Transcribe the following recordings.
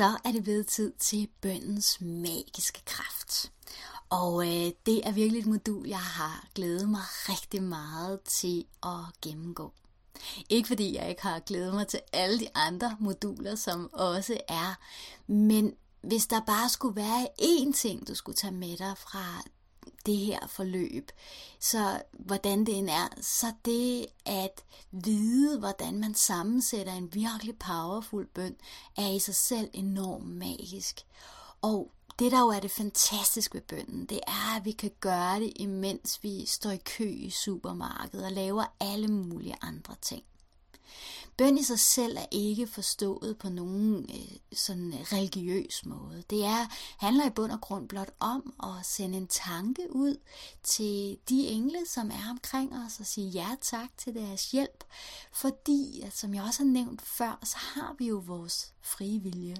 så er det ved tid til bøndens magiske kraft. Og øh, det er virkelig et modul, jeg har glædet mig rigtig meget til at gennemgå. Ikke fordi jeg ikke har glædet mig til alle de andre moduler, som også er, men hvis der bare skulle være én ting, du skulle tage med dig fra det her forløb, så hvordan det end er, så det at vide, hvordan man sammensætter en virkelig powerful bøn, er i sig selv enormt magisk. Og det, der jo er det fantastiske ved bønden, det er, at vi kan gøre det, imens vi står i kø i supermarkedet og laver alle mulige andre ting. Bøn i sig selv er ikke forstået på nogen øh, sådan øh, religiøs måde. Det er, handler i bund og grund blot om at sende en tanke ud til de engle, som er omkring os, og sige ja tak til deres hjælp. Fordi, at, som jeg også har nævnt før, så har vi jo vores frie vilje.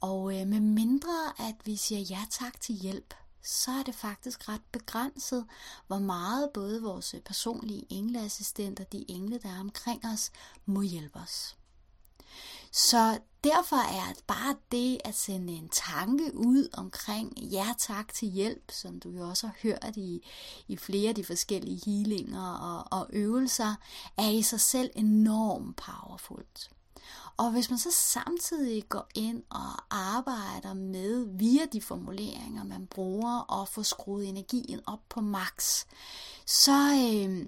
Og øh, med mindre at vi siger ja tak til hjælp, så er det faktisk ret begrænset, hvor meget både vores personlige engleassistenter, de engle, der er omkring os, må hjælpe os. Så derfor er bare det at sende en tanke ud omkring ja tak til hjælp, som du jo også har hørt i, i flere af de forskellige healinger og, og øvelser, er i sig selv enormt powerfult. Og hvis man så samtidig går ind og arbejder med via de formuleringer, man bruger, og får skruet energien op på max, så, øh,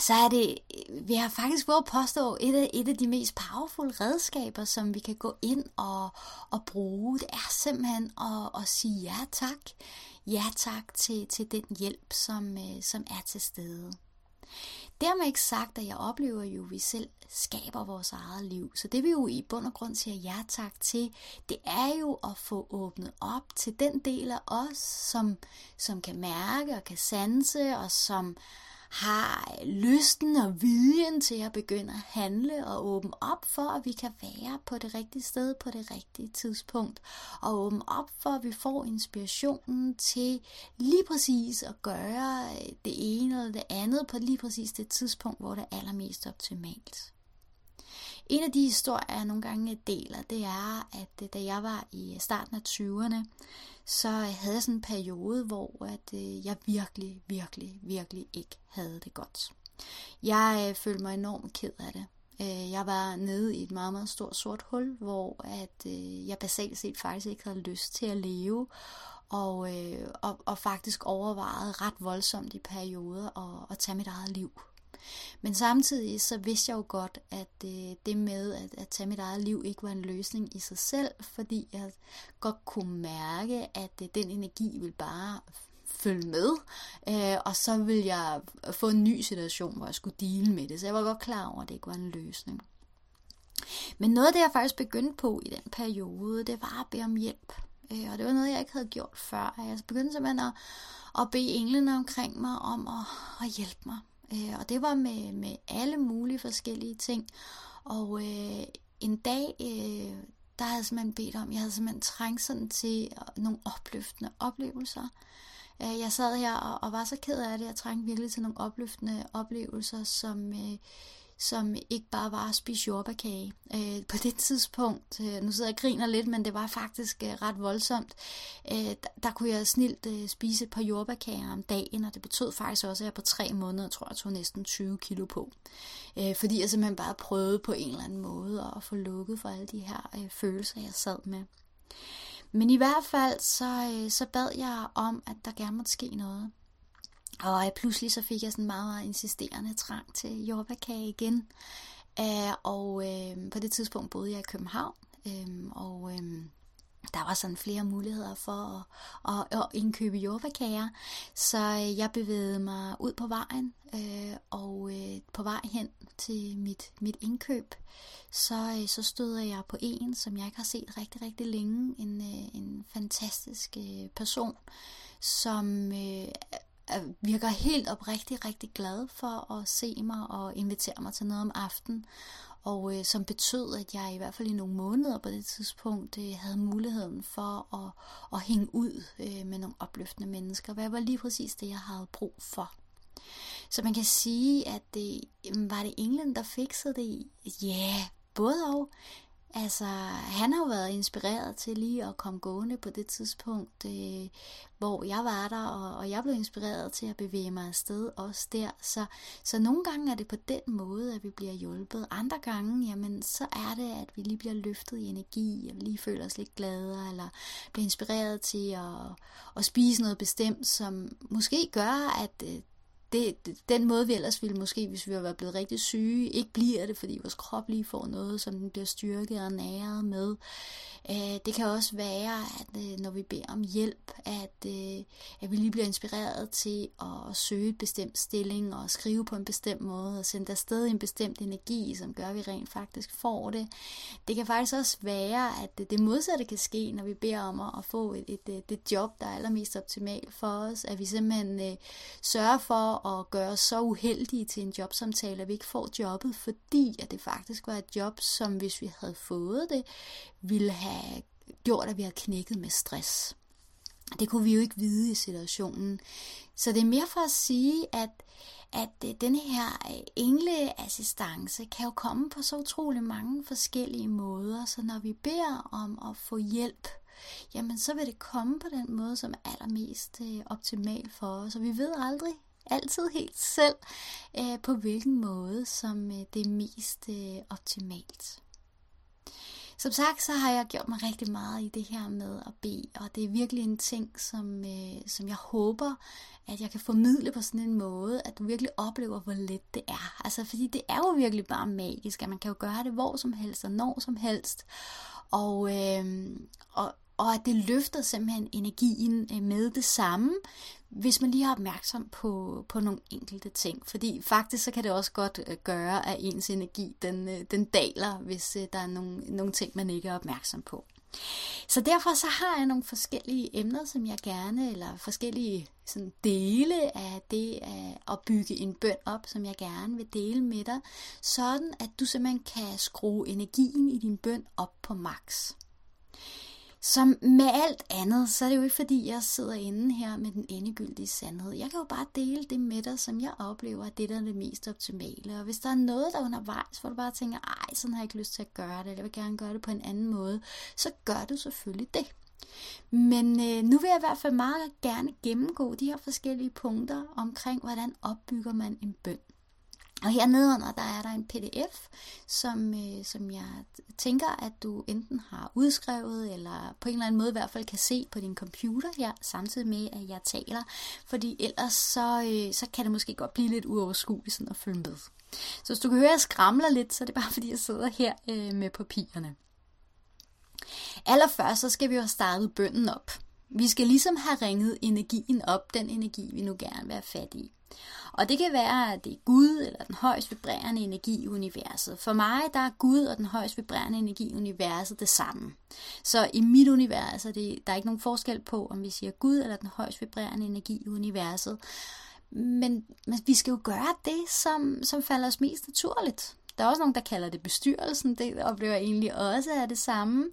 så er det, øh, vi har faktisk været påstå, et af, et af de mest powerful redskaber, som vi kan gå ind og, og bruge. Det er simpelthen at, at sige ja tak. Ja tak til, til den hjælp, som, øh, som er til stede. Dermed ikke sagt, at jeg oplever jo, at vi selv skaber vores eget liv. Så det vi jo i bund og grund siger ja tak til, det er jo at få åbnet op til den del af os, som, som kan mærke og kan sanse, og som har lysten og viljen til at begynde at handle og åbne op for, at vi kan være på det rigtige sted på det rigtige tidspunkt. Og åbne op for, at vi får inspirationen til lige præcis at gøre det ene eller det andet på lige præcis det tidspunkt, hvor det er allermest optimalt. En af de historier, jeg nogle gange deler, det er, at øh, da jeg var i starten af 20'erne, så havde jeg sådan en periode, hvor at, øh, jeg virkelig, virkelig, virkelig ikke havde det godt. Jeg øh, følte mig enormt ked af det. Jeg var nede i et meget, meget stort sort hul, hvor at, jeg basalt set faktisk ikke havde lyst til at leve, og, og, og faktisk overvejede ret voldsomt i perioder at, at tage mit eget liv. Men samtidig så vidste jeg jo godt, at øh, det med at, at tage mit eget liv ikke var en løsning i sig selv, fordi jeg godt kunne mærke, at øh, den energi ville bare følge med, øh, og så ville jeg få en ny situation, hvor jeg skulle dele med det. Så jeg var godt klar over, at det ikke var en løsning. Men noget af det, jeg faktisk begyndte på i den periode, det var at bede om hjælp. Øh, og det var noget, jeg ikke havde gjort før. Jeg begyndte simpelthen at, at bede englene omkring mig om at, at hjælpe mig. Øh, og det var med, med alle mulige forskellige ting. Og øh, en dag, øh, der havde jeg simpelthen bedt om, jeg havde simpelthen trængt sådan til øh, nogle opløftende oplevelser. Øh, jeg sad her og, og var så ked af det, jeg trængte virkelig til nogle opløftende oplevelser, som... Øh, som ikke bare var at spise jordbærkage. Øh, på det tidspunkt, øh, nu sidder jeg og griner lidt, men det var faktisk øh, ret voldsomt, øh, der, der kunne jeg snilt øh, spise et par jordbærkager om dagen, og det betød faktisk også, at jeg på tre måneder, tror jeg, tog næsten 20 kilo på. Øh, fordi jeg simpelthen bare prøvede på en eller anden måde at få lukket for alle de her øh, følelser, jeg sad med. Men i hvert fald, så, øh, så bad jeg om, at der gerne måtte ske noget. Og pludselig så fik jeg sådan meget, meget insisterende trang til jordbærkage igen. Uh, og uh, på det tidspunkt boede jeg i København, uh, og uh, der var sådan flere muligheder for at, at, at indkøbe jordbærkager. Så jeg bevægede mig ud på vejen, uh, og uh, på vej hen til mit, mit indkøb, så, så støder jeg på en, som jeg ikke har set rigtig, rigtig længe. En, en fantastisk person, som uh, virker helt oprigtigt rigtig glad for at se mig og invitere mig til noget om aftenen. Og øh, som betød, at jeg i hvert fald i nogle måneder på det tidspunkt øh, havde muligheden for at, at hænge ud øh, med nogle opløftende mennesker. Hvad var lige præcis det, jeg havde brug for. Så man kan sige, at øh, det, var det England, der fikset det? Ja, yeah, både og. Altså, han har jo været inspireret til lige at komme gående på det tidspunkt, øh, hvor jeg var der, og, og jeg blev inspireret til at bevæge mig afsted også der. Så, så nogle gange er det på den måde, at vi bliver hjulpet. Andre gange, jamen, så er det, at vi lige bliver løftet i energi, og lige føler os lidt gladere, eller bliver inspireret til at, at spise noget bestemt, som måske gør, at øh, det, den måde, vi ellers ville måske, hvis vi var blevet rigtig syge, ikke bliver det, fordi vores krop lige får noget, som den bliver styrket og næret med. Øh, det kan også være, at øh, når vi beder om hjælp, at, øh, at vi lige bliver inspireret til at søge et bestemt stilling og skrive på en bestemt måde og sende afsted en bestemt energi, som gør, at vi rent faktisk får det. Det kan faktisk også være, at det modsatte kan ske, når vi beder om at få et, et, øh, et, et job, der er allermest optimalt for os, at vi simpelthen øh, sørger for at gøre os så uheldige til en jobsamtale, at vi ikke får jobbet, fordi at det faktisk var et job, som hvis vi havde fået det, ville have gjort, at vi havde knækket med stress. Det kunne vi jo ikke vide i situationen. Så det er mere for at sige, at, at øh, denne her øh, engleassistance kan jo komme på så utrolig mange forskellige måder. Så når vi beder om at få hjælp, jamen så vil det komme på den måde, som er allermest øh, optimal for os. Og vi ved aldrig altid helt selv, øh, på hvilken måde, som øh, det er mest øh, optimalt. Som sagt, så har jeg gjort mig rigtig meget i det her med at bede, og det er virkelig en ting, som, øh, som jeg håber, at jeg kan formidle på sådan en måde, at du virkelig oplever, hvor let det er. Altså, fordi det er jo virkelig bare magisk, at man kan jo gøre det hvor som helst og når som helst. Og, øh, og, og at det løfter simpelthen energien øh, med det samme, hvis man lige er opmærksom på, på nogle enkelte ting. Fordi faktisk så kan det også godt øh, gøre, at ens energi den, øh, den daler, hvis der er nogle, nogle ting, man ikke er opmærksom på. Så derfor så har jeg nogle forskellige emner, som jeg gerne, eller forskellige sådan dele af det at bygge en bøn op, som jeg gerne vil dele med dig, sådan at du simpelthen kan skrue energien i din bøn op på max. Som med alt andet, så er det jo ikke fordi, jeg sidder inde her med den endegyldige sandhed. Jeg kan jo bare dele det med dig, som jeg oplever, at det der er det mest optimale. Og hvis der er noget, der er undervejs, hvor du bare tænker, ej, sådan har jeg ikke lyst til at gøre det, eller jeg vil gerne gøre det på en anden måde, så gør du selvfølgelig det. Men øh, nu vil jeg i hvert fald meget gerne gennemgå de her forskellige punkter omkring, hvordan opbygger man en bøn. Og her nedenunder, der er der en pdf, som, øh, som jeg tænker, at du enten har udskrevet, eller på en eller anden måde i hvert fald kan se på din computer her, samtidig med, at jeg taler. Fordi ellers så, øh, så kan det måske godt blive lidt uoverskueligt sådan at følge med. Så hvis du kan høre, at jeg skramler lidt, så er det bare fordi, jeg sidder her øh, med papirerne. Allerførst så skal vi jo have startet bønden op. Vi skal ligesom have ringet energien op, den energi vi nu gerne vil have fat i. Og det kan være, at det er Gud eller den højst vibrerende energi i universet. For mig, der er Gud og den højst vibrerende energi i universet det samme. Så i mit univers er det, der er ikke nogen forskel på, om vi siger Gud eller den højst vibrerende energi i universet. Men, men vi skal jo gøre det, som, som falder os mest naturligt. Der er også nogen, der kalder det bestyrelsen. Det oplever jeg egentlig også er det samme.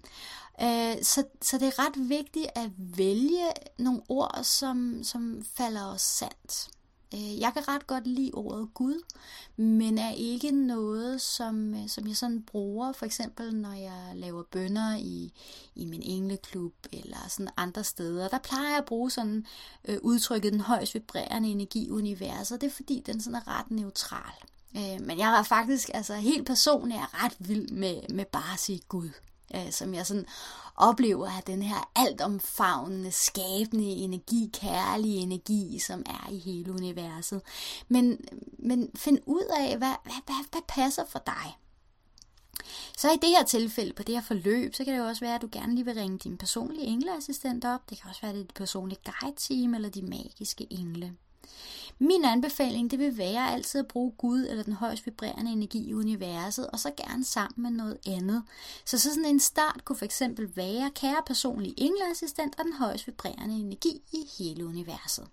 Øh, så, så det er ret vigtigt at vælge nogle ord, som, som falder os sandt. Øh, jeg kan ret godt lide ordet Gud, men er ikke noget, som, øh, som jeg sådan bruger, for eksempel når jeg laver bønder i, i min engleklub eller sådan andre steder. Der plejer jeg at bruge sådan øh, udtrykket den højst vibrerende energi i universet. Det er fordi, den sådan er ret neutral. Øh, men jeg er faktisk, altså helt personligt, er ret vild med, med bare at sige Gud øh, som jeg sådan oplever at den her altomfavnende, skabende energi, kærlige energi, som er i hele universet. Men, men find ud af, hvad, hvad, hvad, hvad passer for dig. Så i det her tilfælde, på det her forløb, så kan det jo også være, at du gerne lige vil ringe din personlige engleassistent op. Det kan også være, at det er dit personlige guide-team eller de magiske engle. Min anbefaling det vil være altid at bruge Gud eller den højst vibrerende energi i universet, og så gerne sammen med noget andet. Så, så sådan en start kunne for eksempel være kære personlig engleassistent og den højst vibrerende energi i hele universet.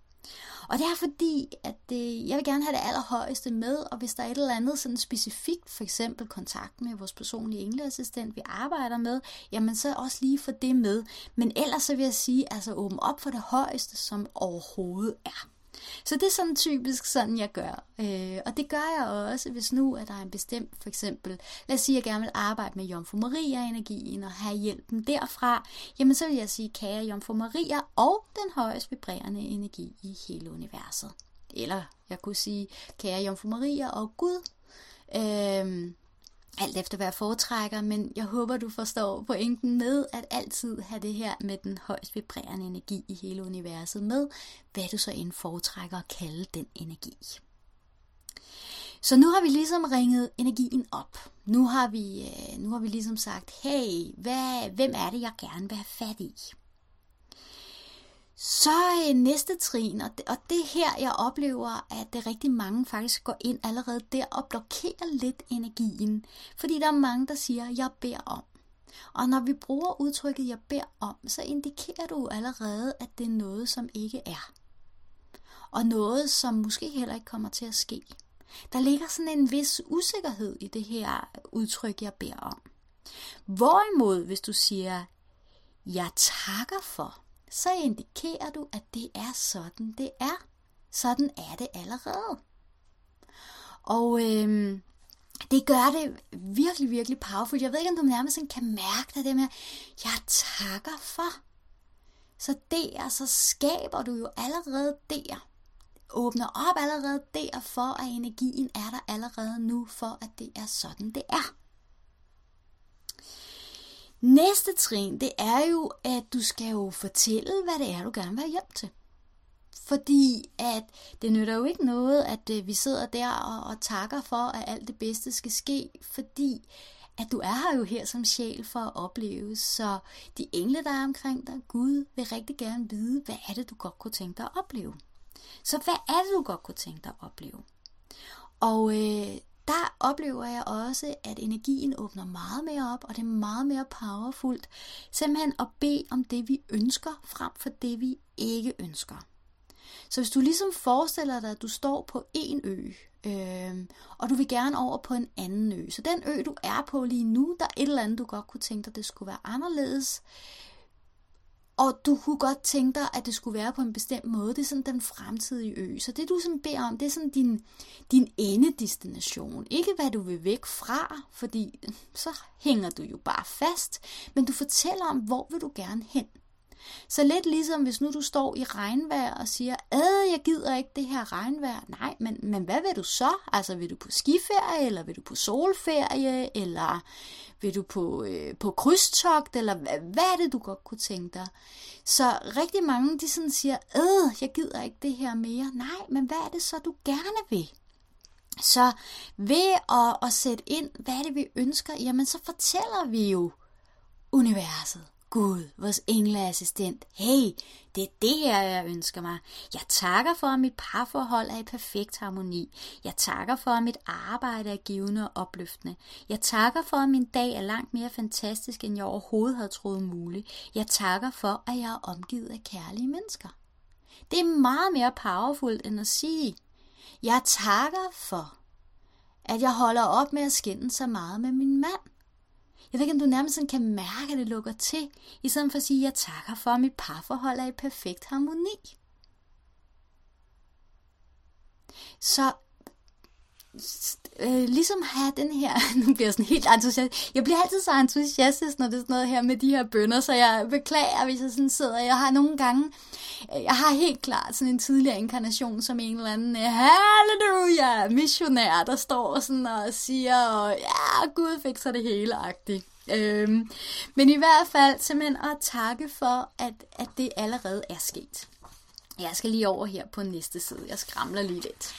Og det er fordi, at øh, jeg vil gerne have det allerhøjeste med, og hvis der er et eller andet sådan specifikt, for eksempel kontakt med vores personlige engleassistent, vi arbejder med, jamen så også lige få det med. Men ellers så vil jeg sige, altså åbne op for det højeste, som overhovedet er. Så det er sådan typisk sådan, jeg gør. Øh, og det gør jeg også, hvis nu at der er en bestemt, for eksempel, lad os sige, at jeg gerne vil arbejde med Jomfru Maria-energien og have hjælpen derfra, jamen så vil jeg sige, kære Jomfru Maria og den højest vibrerende energi i hele universet. Eller jeg kunne sige, kære Jomfru Maria og Gud. Øh, alt efter hvad jeg foretrækker, men jeg håber, du forstår pointen med at altid have det her med den højst vibrerende energi i hele universet med, hvad du så end foretrækker at kalde den energi. Så nu har vi ligesom ringet energien op. Nu har vi, øh, nu har vi ligesom sagt, hey, hvad, hvem er det, jeg gerne vil have fat i? Så øh, næste trin, og det, og det her, jeg oplever, at det rigtig mange faktisk går ind allerede der og blokerer lidt energien. Fordi der er mange, der siger, jeg beder om. Og når vi bruger udtrykket, jeg beder om, så indikerer du allerede, at det er noget, som ikke er. Og noget, som måske heller ikke kommer til at ske. Der ligger sådan en vis usikkerhed i det her udtryk, jeg beder om. Hvorimod, hvis du siger, jeg takker for, så indikerer du, at det er sådan, det er. Sådan er det allerede. Og øhm, det gør det virkelig, virkelig powerful. Jeg ved ikke, om du nærmest kan mærke det, det med, jeg takker for. Så der, så skaber du jo allerede der. Åbner op allerede der for, at energien er der allerede nu, for at det er sådan, det er. Næste trin, det er jo, at du skal jo fortælle, hvad det er, du gerne vil have hjælp til. Fordi at det nytter jo ikke noget, at øh, vi sidder der og, og takker for, at alt det bedste skal ske, fordi at du er her jo her som sjæl for at opleve. Så de engle, der er omkring dig, Gud vil rigtig gerne vide, hvad er det, du godt kunne tænke dig at opleve. Så hvad er det, du godt kunne tænke dig at opleve? Og øh, der oplever jeg også, at energien åbner meget mere op, og det er meget mere powerfult. Simpelthen at bede om det, vi ønsker, frem for det, vi ikke ønsker. Så hvis du ligesom forestiller dig, at du står på en ø, øh, og du vil gerne over på en anden ø. Så den ø, du er på lige nu, der er et eller andet, du godt kunne tænke dig, det skulle være anderledes og du kunne godt tænke dig, at det skulle være på en bestemt måde. Det er sådan den fremtidige ø. Så det du sådan beder om, det er sådan din, din endedestination. Ikke hvad du vil væk fra, fordi så hænger du jo bare fast. Men du fortæller om, hvor vil du gerne hen. Så lidt ligesom hvis nu du står i regnvejr og siger, ad, jeg gider ikke det her regnvejr. Nej, men, men hvad vil du så? Altså vil du på skiferie, eller vil du på solferie, eller vil du på, øh, på krydstogt, eller hvad, hvad er det, du godt kunne tænke dig? Så rigtig mange, de sådan siger, ad, jeg gider ikke det her mere. Nej, men hvad er det så, du gerne vil? Så ved at, at sætte ind, hvad er det, vi ønsker, jamen så fortæller vi jo universet Gud, vores engleassistent. Hey, det er det her, jeg ønsker mig. Jeg takker for, at mit parforhold er i perfekt harmoni. Jeg takker for, at mit arbejde er givende og opløftende. Jeg takker for, at min dag er langt mere fantastisk, end jeg overhovedet havde troet muligt. Jeg takker for, at jeg er omgivet af kærlige mennesker. Det er meget mere powerful end at sige, jeg takker for, at jeg holder op med at skænde så meget med min mand. Jeg ved ikke, om du nærmest sådan kan mærke, at det lukker til, i stedet for at sige, at jeg takker for, at mit parforhold er i perfekt harmoni. Så øh, ligesom have den her, nu bliver jeg sådan helt entusiastisk, jeg bliver altid så entusiastisk, når det er sådan noget her med de her bønder, så jeg beklager, hvis jeg sådan sidder, jeg har nogle gange, øh, jeg har helt klart sådan en tidligere inkarnation som en eller anden, øh, halleluja, missionær, der står sådan og siger, og, ja, Gud fikser det hele, agtigt. Øhm, men i hvert fald simpelthen at takke for, at, at det allerede er sket. Jeg skal lige over her på næste side. Jeg skramler lige lidt.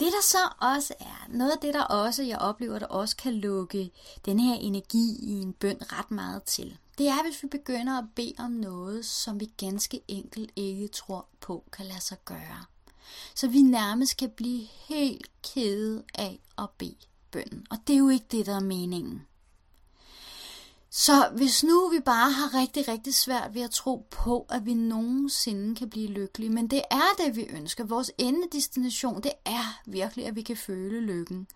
Det der så også er, noget af det der også, jeg oplever, der også kan lukke den her energi i en bøn ret meget til, det er, hvis vi begynder at bede om noget, som vi ganske enkelt ikke tror på kan lade sig gøre. Så vi nærmest kan blive helt kede af at bede bønden. Og det er jo ikke det, der er meningen. Så hvis nu vi bare har rigtig, rigtig svært ved at tro på, at vi nogensinde kan blive lykkelige, men det er det, vi ønsker. Vores endedestination, det er virkelig, at vi kan føle lykken.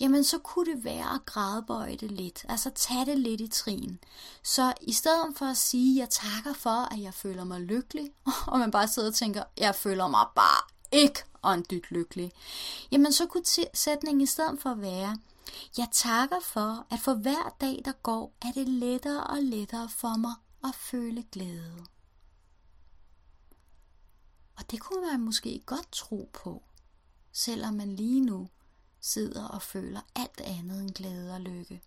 Jamen, så kunne det være at gradbøje det lidt. Altså, tage det lidt i trin. Så i stedet for at sige, jeg takker for, at jeg føler mig lykkelig, og man bare sidder og tænker, jeg føler mig bare ikke åndyt lykkelig, jamen så kunne sætningen i stedet for være, jeg takker for, at for hver dag, der går, er det lettere og lettere for mig at føle glæde. Og det kunne man måske godt tro på, selvom man lige nu sidder og føler alt andet end glæde og lykke.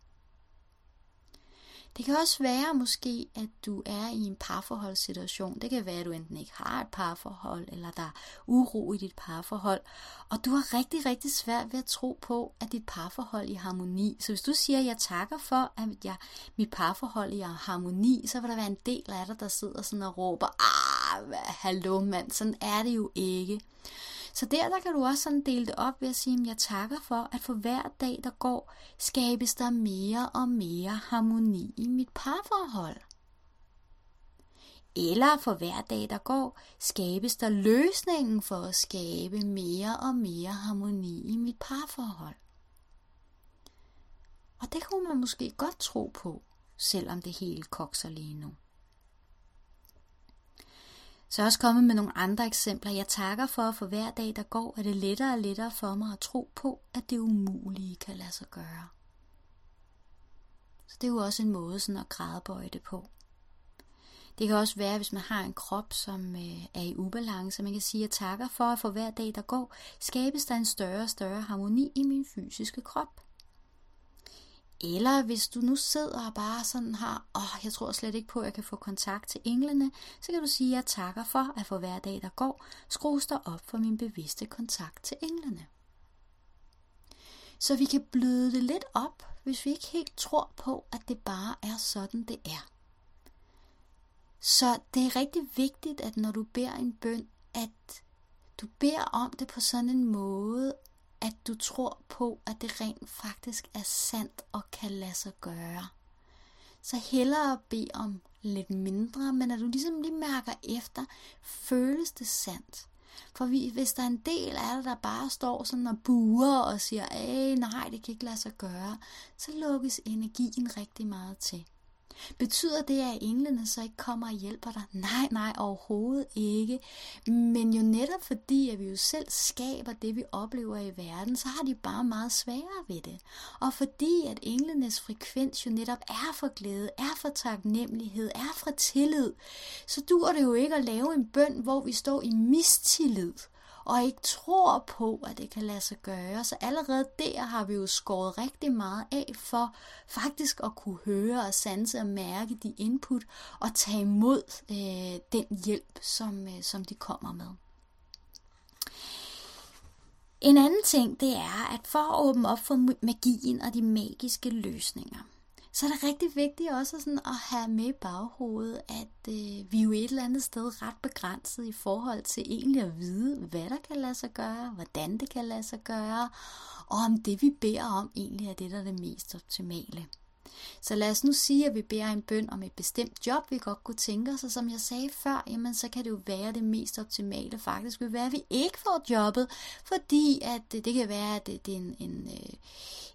Det kan også være måske, at du er i en parforholdssituation. Det kan være, at du enten ikke har et parforhold, eller der er uro i dit parforhold. Og du har rigtig, rigtig svært ved at tro på, at dit parforhold er i harmoni. Så hvis du siger, at jeg takker for, at jeg, mit parforhold er i harmoni, så vil der være en del af dig, der sidder sådan og råber, ah, hallo mand, sådan er det jo ikke. Så der, der kan du også sådan dele det op ved at sige, at jeg takker for, at for hver dag, der går, skabes der mere og mere harmoni i mit parforhold. Eller for hver dag, der går, skabes der løsningen for at skabe mere og mere harmoni i mit parforhold. Og det kunne man måske godt tro på, selvom det hele kokser lige nu. Så er også kommet med nogle andre eksempler. Jeg takker for, at for hver dag, der går, er det lettere og lettere for mig at tro på, at det umulige kan lade sig gøre. Så det er jo også en måde sådan at grædebøje det på. Det kan også være, hvis man har en krop, som øh, er i ubalance. Man kan sige, at jeg takker for, at for hver dag, der går, skabes der en større og større harmoni i min fysiske krop. Eller hvis du nu sidder og bare sådan har, åh, oh, jeg tror slet ikke på, at jeg kan få kontakt til englene, så kan du sige, at jeg takker for, at for hver dag, der går, skrues der op for min bevidste kontakt til englene. Så vi kan bløde det lidt op, hvis vi ikke helt tror på, at det bare er sådan, det er. Så det er rigtig vigtigt, at når du beder en bøn, at du beder om det på sådan en måde, at du tror på, at det rent faktisk er sandt og kan lade sig gøre. Så hellere bede om lidt mindre, men at du ligesom lige mærker efter, føles det sandt? For hvis der er en del af dig, der bare står sådan og buer og siger, nej, det kan ikke lade sig gøre, så lukkes energien rigtig meget til. Betyder det, at englene så ikke kommer og hjælper dig? Nej, nej, overhovedet ikke. Men jo netop fordi, at vi jo selv skaber det, vi oplever i verden, så har de bare meget sværere ved det. Og fordi, at englenes frekvens jo netop er for glæde, er for taknemmelighed, er for tillid, så dur det jo ikke at lave en bøn, hvor vi står i mistillid og ikke tror på, at det kan lade sig gøre. Så allerede der har vi jo skåret rigtig meget af for faktisk at kunne høre og sanse og mærke de input og tage imod øh, den hjælp, som, øh, som de kommer med. En anden ting, det er, at for at åbne op for magien og de magiske løsninger, så er det rigtig vigtigt også sådan at have med i baghovedet, at øh, vi er jo et eller andet sted ret begrænset i forhold til egentlig at vide, hvad der kan lade sig gøre, hvordan det kan lade sig gøre, og om det vi beder om egentlig er det, der er det mest optimale. Så lad os nu sige, at vi beder en bøn om et bestemt job, vi godt kunne tænke os, og som jeg sagde før, jamen så kan det jo være det mest optimale faktisk vil være, at vi ikke får jobbet, fordi at det, det kan være, at det, det er en, en, øh,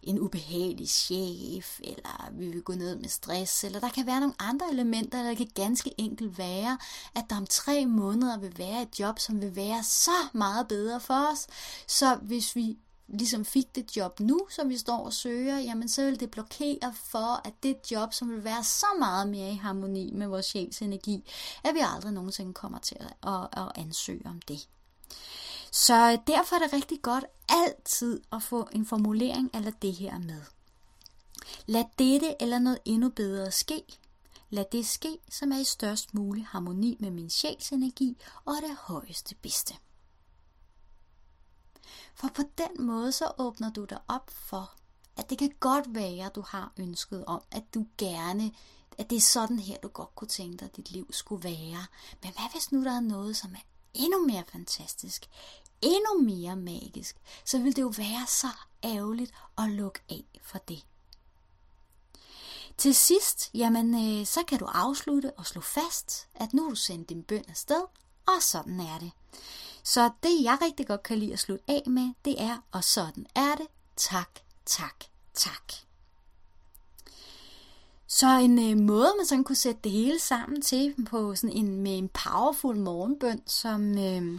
en ubehagelig chef, eller vi vil gå ned med stress, eller der kan være nogle andre elementer, eller det kan ganske enkelt være, at der om tre måneder vil være et job, som vil være så meget bedre for os. Så hvis vi ligesom fik det job nu, som vi står og søger, jamen så vil det blokere for, at det job, som vil være så meget mere i harmoni med vores sjæls energi, at vi aldrig nogensinde kommer til at, at, at ansøge om det. Så derfor er det rigtig godt altid at få en formulering eller det her med. Lad dette eller noget endnu bedre ske. Lad det ske, som er i størst mulig harmoni med min sjæls energi og det højeste bedste. For på den måde så åbner du dig op for, at det kan godt være, at du har ønsket om, at du gerne, at det er sådan her, du godt kunne tænke dig, at dit liv skulle være. Men hvad hvis nu der er noget, som er endnu mere fantastisk, endnu mere magisk, så vil det jo være så ærgerligt at lukke af for det. Til sidst, jamen, øh, så kan du afslutte og slå fast, at nu har du sendt din bøn afsted, og sådan er det. Så det, jeg rigtig godt kan lide at slutte af med, det er, og sådan er det, tak, tak, tak. Så en øh, måde, man sådan kunne sætte det hele sammen til på sådan en, med en powerful morgenbøn, som øh,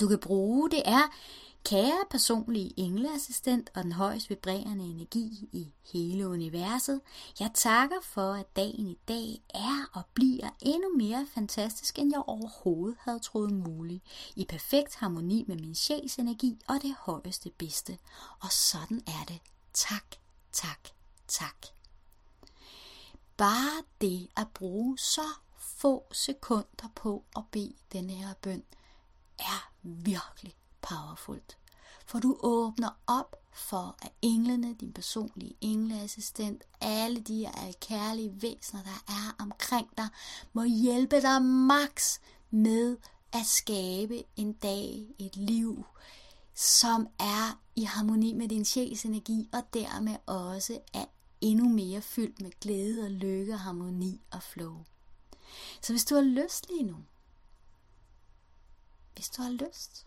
du kan bruge, det er, Kære personlige engleassistent og den højst vibrerende energi i hele universet, jeg takker for, at dagen i dag er og bliver endnu mere fantastisk, end jeg overhovedet havde troet muligt. I perfekt harmoni med min sjæls energi og det højeste bedste. Og sådan er det. Tak, tak, tak. Bare det at bruge så få sekunder på at bede denne her bøn, er virkelig powerfult. For du åbner op for, at englene, din personlige engleassistent, alle de her kærlige væsener, der er omkring dig, må hjælpe dig max med at skabe en dag, et liv, som er i harmoni med din sjæls energi, og dermed også er endnu mere fyldt med glæde og lykke, harmoni og flow. Så hvis du har lyst lige nu, hvis du har lyst,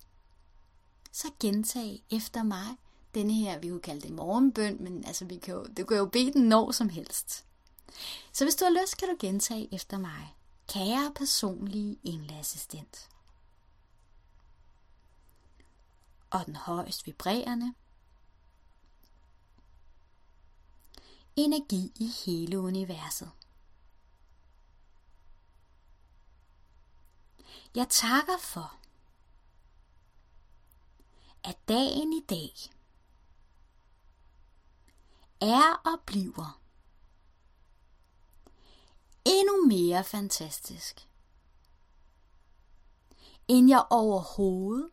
så gentag efter mig denne her, vi kunne kalde det morgenbøn, men altså, vi kan jo, du kan jo bede den når som helst. Så hvis du har lyst, kan du gentage efter mig. Kære personlige engleassistent. Og den højst vibrerende. Energi i hele universet. Jeg takker for, at dagen i dag er og bliver endnu mere fantastisk, end jeg overhovedet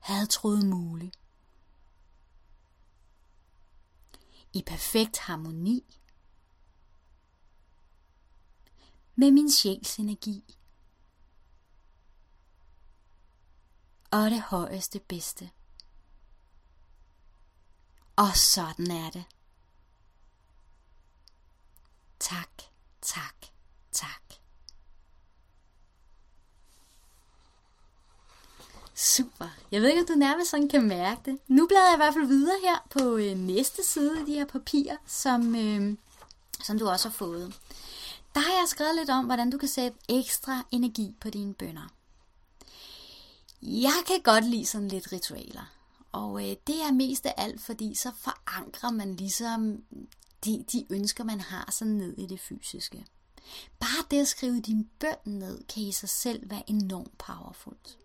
havde troet muligt. I perfekt harmoni med min sjæls energi. Og det højeste bedste. Og sådan er det. Tak, tak, tak. Super. Jeg ved ikke, om du nærmest sådan kan mærke det. Nu bladrer jeg i hvert fald videre her på øh, næste side af de her papirer, som, øh, som du også har fået. Der har jeg skrevet lidt om, hvordan du kan sætte ekstra energi på dine bønder. Jeg kan godt lide sådan lidt ritualer. Og øh, det er mest af alt, fordi så forankrer man ligesom de, de ønsker, man har sådan ned i det fysiske. Bare det at skrive din bøn ned, kan i sig selv være enormt powerfult.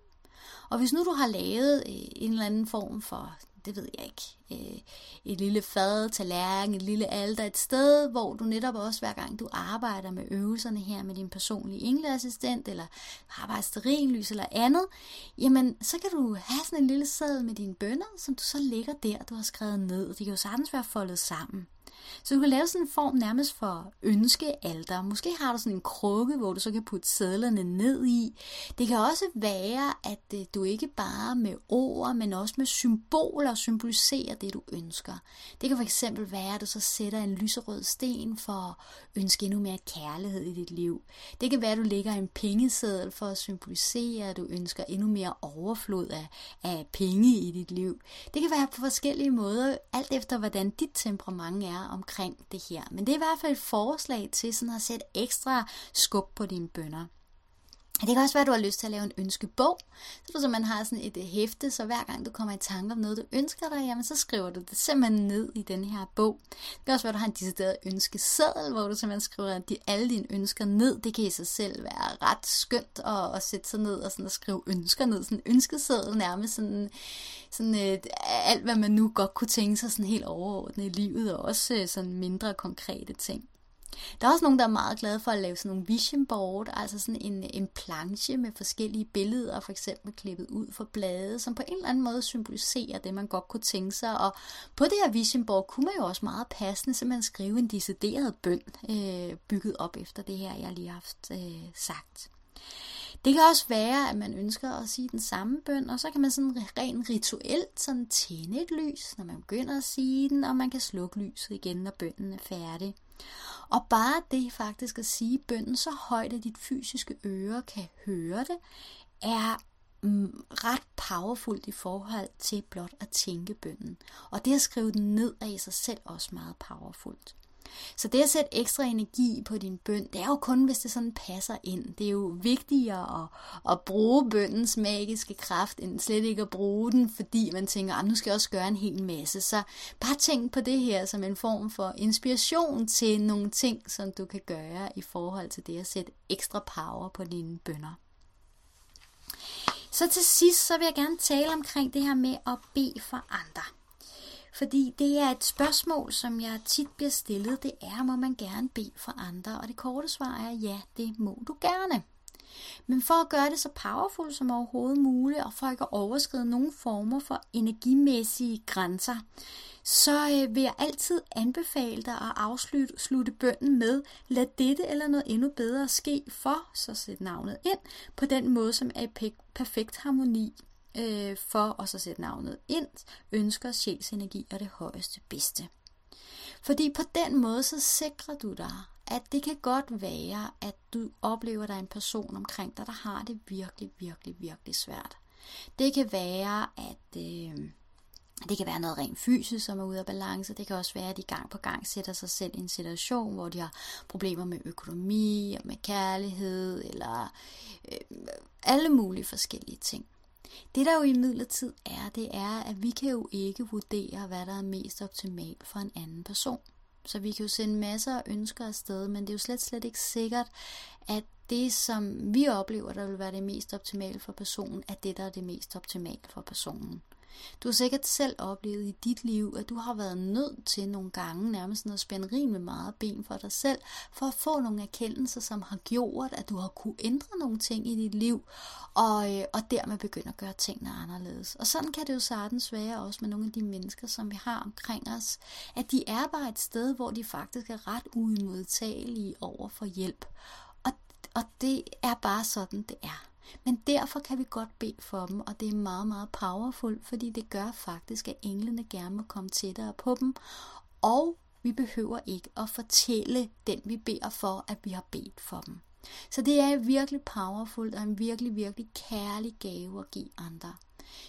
Og hvis nu du har lavet øh, en eller anden form for det ved jeg ikke, øh, et lille fad, tallerken, et lille alter, et sted, hvor du netop også hver gang du arbejder med øvelserne her med din personlige engleassistent, eller arbejder sterinlys eller andet, jamen så kan du have sådan en lille sæd med dine bønder, som du så lægger der, du har skrevet ned. Det kan jo sagtens være foldet sammen. Så du kan lave sådan en form nærmest for ønskealter. Måske har du sådan en krukke, hvor du så kan putte sædlerne ned i. Det kan også være, at øh, du ikke bare med ord, men også med symboler symboliserer det, du ønsker. Det kan fx være, at du så sætter en lyserød sten for at ønske endnu mere kærlighed i dit liv. Det kan være, at du lægger en pengeseddel for at symbolisere, at du ønsker endnu mere overflod af, af penge i dit liv. Det kan være på forskellige måder, alt efter hvordan dit temperament er omkring det her. Men det er i hvert fald et forslag til sådan at sætte ekstra skub på dine bønder. Det kan også være, at du har lyst til at lave en ønskebog, så du man har sådan et øh, hæfte, så hver gang du kommer i tanke om noget, du ønsker dig, jamen så skriver du det simpelthen ned i den her bog. Det kan også være, at du har en decideret ønskeseddel, hvor du simpelthen skriver de, alle dine ønsker ned. Det kan i sig selv være ret skønt at, at sætte sig ned og, sådan at skrive ønsker ned. Sådan en ønskeseddel nærmest sådan, sådan et, alt, hvad man nu godt kunne tænke sig sådan helt overordnet i livet, og også øh, sådan mindre konkrete ting. Der er også nogen, der er meget glade for at lave sådan nogle vision board, altså sådan en, en planche med forskellige billeder, for eksempel klippet ud for blade, som på en eller anden måde symboliserer det, man godt kunne tænke sig. Og på det her vision board kunne man jo også meget passende simpelthen skrive en decideret bøn, øh, bygget op efter det her, jeg lige har haft øh, sagt. Det kan også være, at man ønsker at sige den samme bøn, og så kan man sådan rent rituelt sådan tænde et lys, når man begynder at sige den, og man kan slukke lyset igen, når bønnen er færdig. Og bare det faktisk at sige bønnen så højt, at dit fysiske øre kan høre det, er mm, ret powerfult i forhold til blot at tænke bønnen. Og det at skrive den ned er i sig selv også meget powerfult. Så det at sætte ekstra energi på din bøn, det er jo kun, hvis det sådan passer ind. Det er jo vigtigere at, at bruge bøndens magiske kraft, end slet ikke at bruge den, fordi man tænker, at nu skal jeg også gøre en hel masse. Så bare tænk på det her som en form for inspiration til nogle ting, som du kan gøre i forhold til det at sætte ekstra power på dine bønder. Så til sidst, så vil jeg gerne tale omkring det her med at bede for andre. Fordi det er et spørgsmål, som jeg tit bliver stillet. Det er, må man gerne bede for andre? Og det korte svar er, ja, det må du gerne. Men for at gøre det så powerful som overhovedet muligt, og for ikke at overskride nogen former for energimæssige grænser, så øh, vil jeg altid anbefale dig at afslutte slutte bønden med, lad dette eller noget endnu bedre ske for, så sæt navnet ind, på den måde, som er i perfekt harmoni øh, for at så sætte navnet ind, ønsker, sjælsenergi og det højeste bedste. Fordi på den måde, så sikrer du dig, at det kan godt være, at du oplever, at der er en person omkring dig, der har det virkelig, virkelig, virkelig svært. Det kan være, at øh, det kan være noget rent fysisk, som er ude af balance. Det kan også være, at de gang på gang sætter sig selv i en situation, hvor de har problemer med økonomi, og med kærlighed, eller øh, alle mulige forskellige ting. Det der jo i midlertid er, det er, at vi kan jo ikke vurdere, hvad der er mest optimalt for en anden person. Så vi kan jo sende masser af ønsker afsted, men det er jo slet, slet ikke sikkert, at det, som vi oplever, der vil være det mest optimale for personen, er det, der er det mest optimale for personen. Du har sikkert selv oplevet i dit liv, at du har været nødt til nogle gange nærmest at spænde med meget ben for dig selv, for at få nogle erkendelser, som har gjort, at du har kunne ændre nogle ting i dit liv, og, øh, og dermed begynde at gøre tingene anderledes. Og sådan kan det jo sagtens være også med nogle af de mennesker, som vi har omkring os, at de er bare et sted, hvor de faktisk er ret uimodtagelige over for hjælp. Og, og det er bare sådan, det er. Men derfor kan vi godt bede for dem, og det er meget, meget powerful, fordi det gør faktisk, at englene gerne må komme tættere på dem, og vi behøver ikke at fortælle den, vi beder for, at vi har bedt for dem. Så det er virkelig powerful og en virkelig, virkelig kærlig gave at give andre.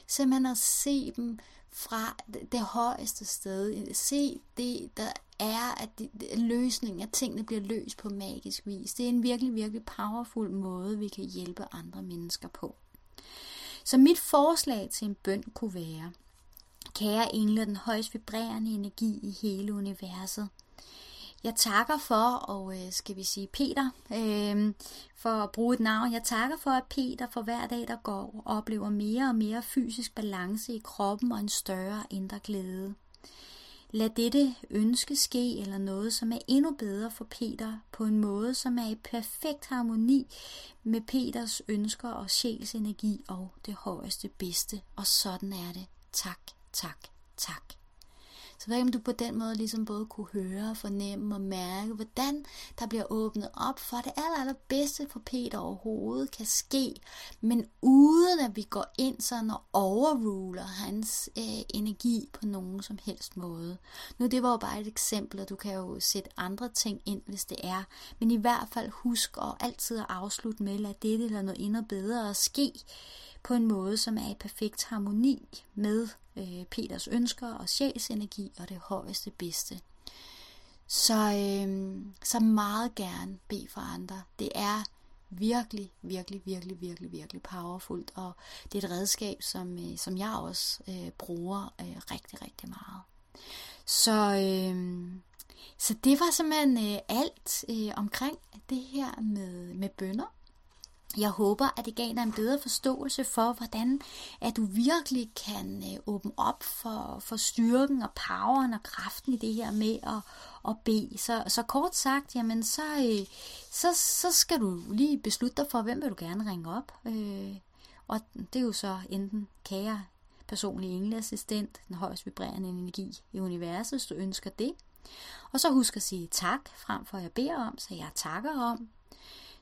Simpelthen at se dem fra det højeste sted. Se det, der er, at det, løsningen, at tingene bliver løst på magisk vis. Det er en virkelig, virkelig powerful måde, vi kan hjælpe andre mennesker på. Så mit forslag til en bøn kunne være, kære engle, den højst vibrerende energi i hele universet, jeg takker for, og øh, skal vi sige Peter, øh, for at bruge et navn. Jeg takker for, at Peter for hver dag, der går, oplever mere og mere fysisk balance i kroppen og en større indre glæde. Lad dette ønske ske, eller noget, som er endnu bedre for Peter, på en måde, som er i perfekt harmoni med Peters ønsker og sjæls energi og det højeste bedste. Og sådan er det. Tak, tak, tak. Så ved om du på den måde ligesom både kunne høre, fornemme og mærke, hvordan der bliver åbnet op for det aller, allerbedste for Peter overhovedet kan ske, men uden at vi går ind sådan og overruler hans øh, energi på nogen som helst måde. Nu det var jo bare et eksempel, og du kan jo sætte andre ting ind, hvis det er, men i hvert fald husk at altid at afslutte med, at dette eller noget endnu bedre at ske på en måde, som er i perfekt harmoni med øh, Peters ønsker og sjælsenergi og det højeste bedste. Så, øh, så meget gerne bed for andre. Det er virkelig, virkelig, virkelig, virkelig, virkelig powerfult, og det er et redskab, som, øh, som jeg også øh, bruger øh, rigtig, rigtig meget. Så, øh, så det var simpelthen øh, alt øh, omkring det her med, med bønder. Jeg håber, at det gav dig en bedre forståelse for, hvordan at du virkelig kan øh, åbne op for, for styrken og poweren og kraften i det her med at, at bede. Så, så kort sagt, jamen så, øh, så, så skal du lige beslutte dig for, hvem vil du gerne ringe op. Øh, og det er jo så enten kære personlig engleassistent, den højst vibrerende energi i universet, hvis du ønsker det. Og så husk at sige tak, frem for at jeg beder om, så jeg takker om,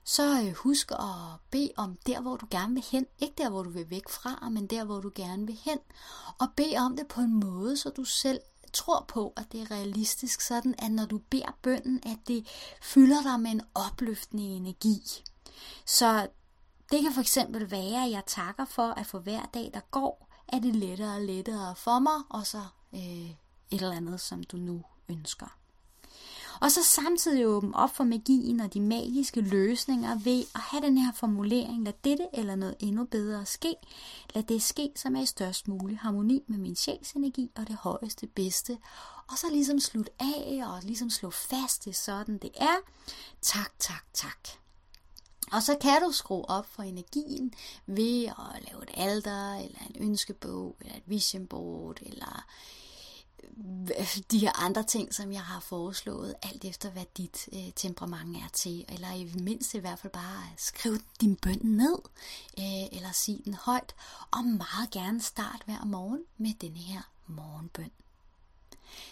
så øh, husk at bede om der, hvor du gerne vil hen. Ikke der, hvor du vil væk fra, men der, hvor du gerne vil hen. Og bed om det på en måde, så du selv tror på, at det er realistisk, sådan at når du beder bønden, at det fylder dig med en opløftende energi. Så det kan for eksempel være, at jeg takker for, at for hver dag, der går, er det lettere og lettere for mig, og så øh, et eller andet, som du nu ønsker. Og så samtidig åbne op for magien og de magiske løsninger ved at have den her formulering, lad dette eller noget endnu bedre ske. Lad det ske, som er i størst mulig harmoni med min sjælsenergi og det højeste bedste. Og så ligesom slut af og ligesom slå fast det sådan det er. Tak, tak, tak. Og så kan du skrue op for energien ved at lave et alter, eller en ønskebog, eller et vision board, eller de her andre ting, som jeg har foreslået, alt efter hvad dit øh, temperament er til, eller i mindst i hvert fald bare skriv din bøn ned, øh, eller sig den højt, og meget gerne start hver morgen med denne her morgenbøn.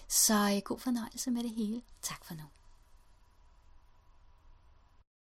Så øh, god fornøjelse med det hele. Tak for nu.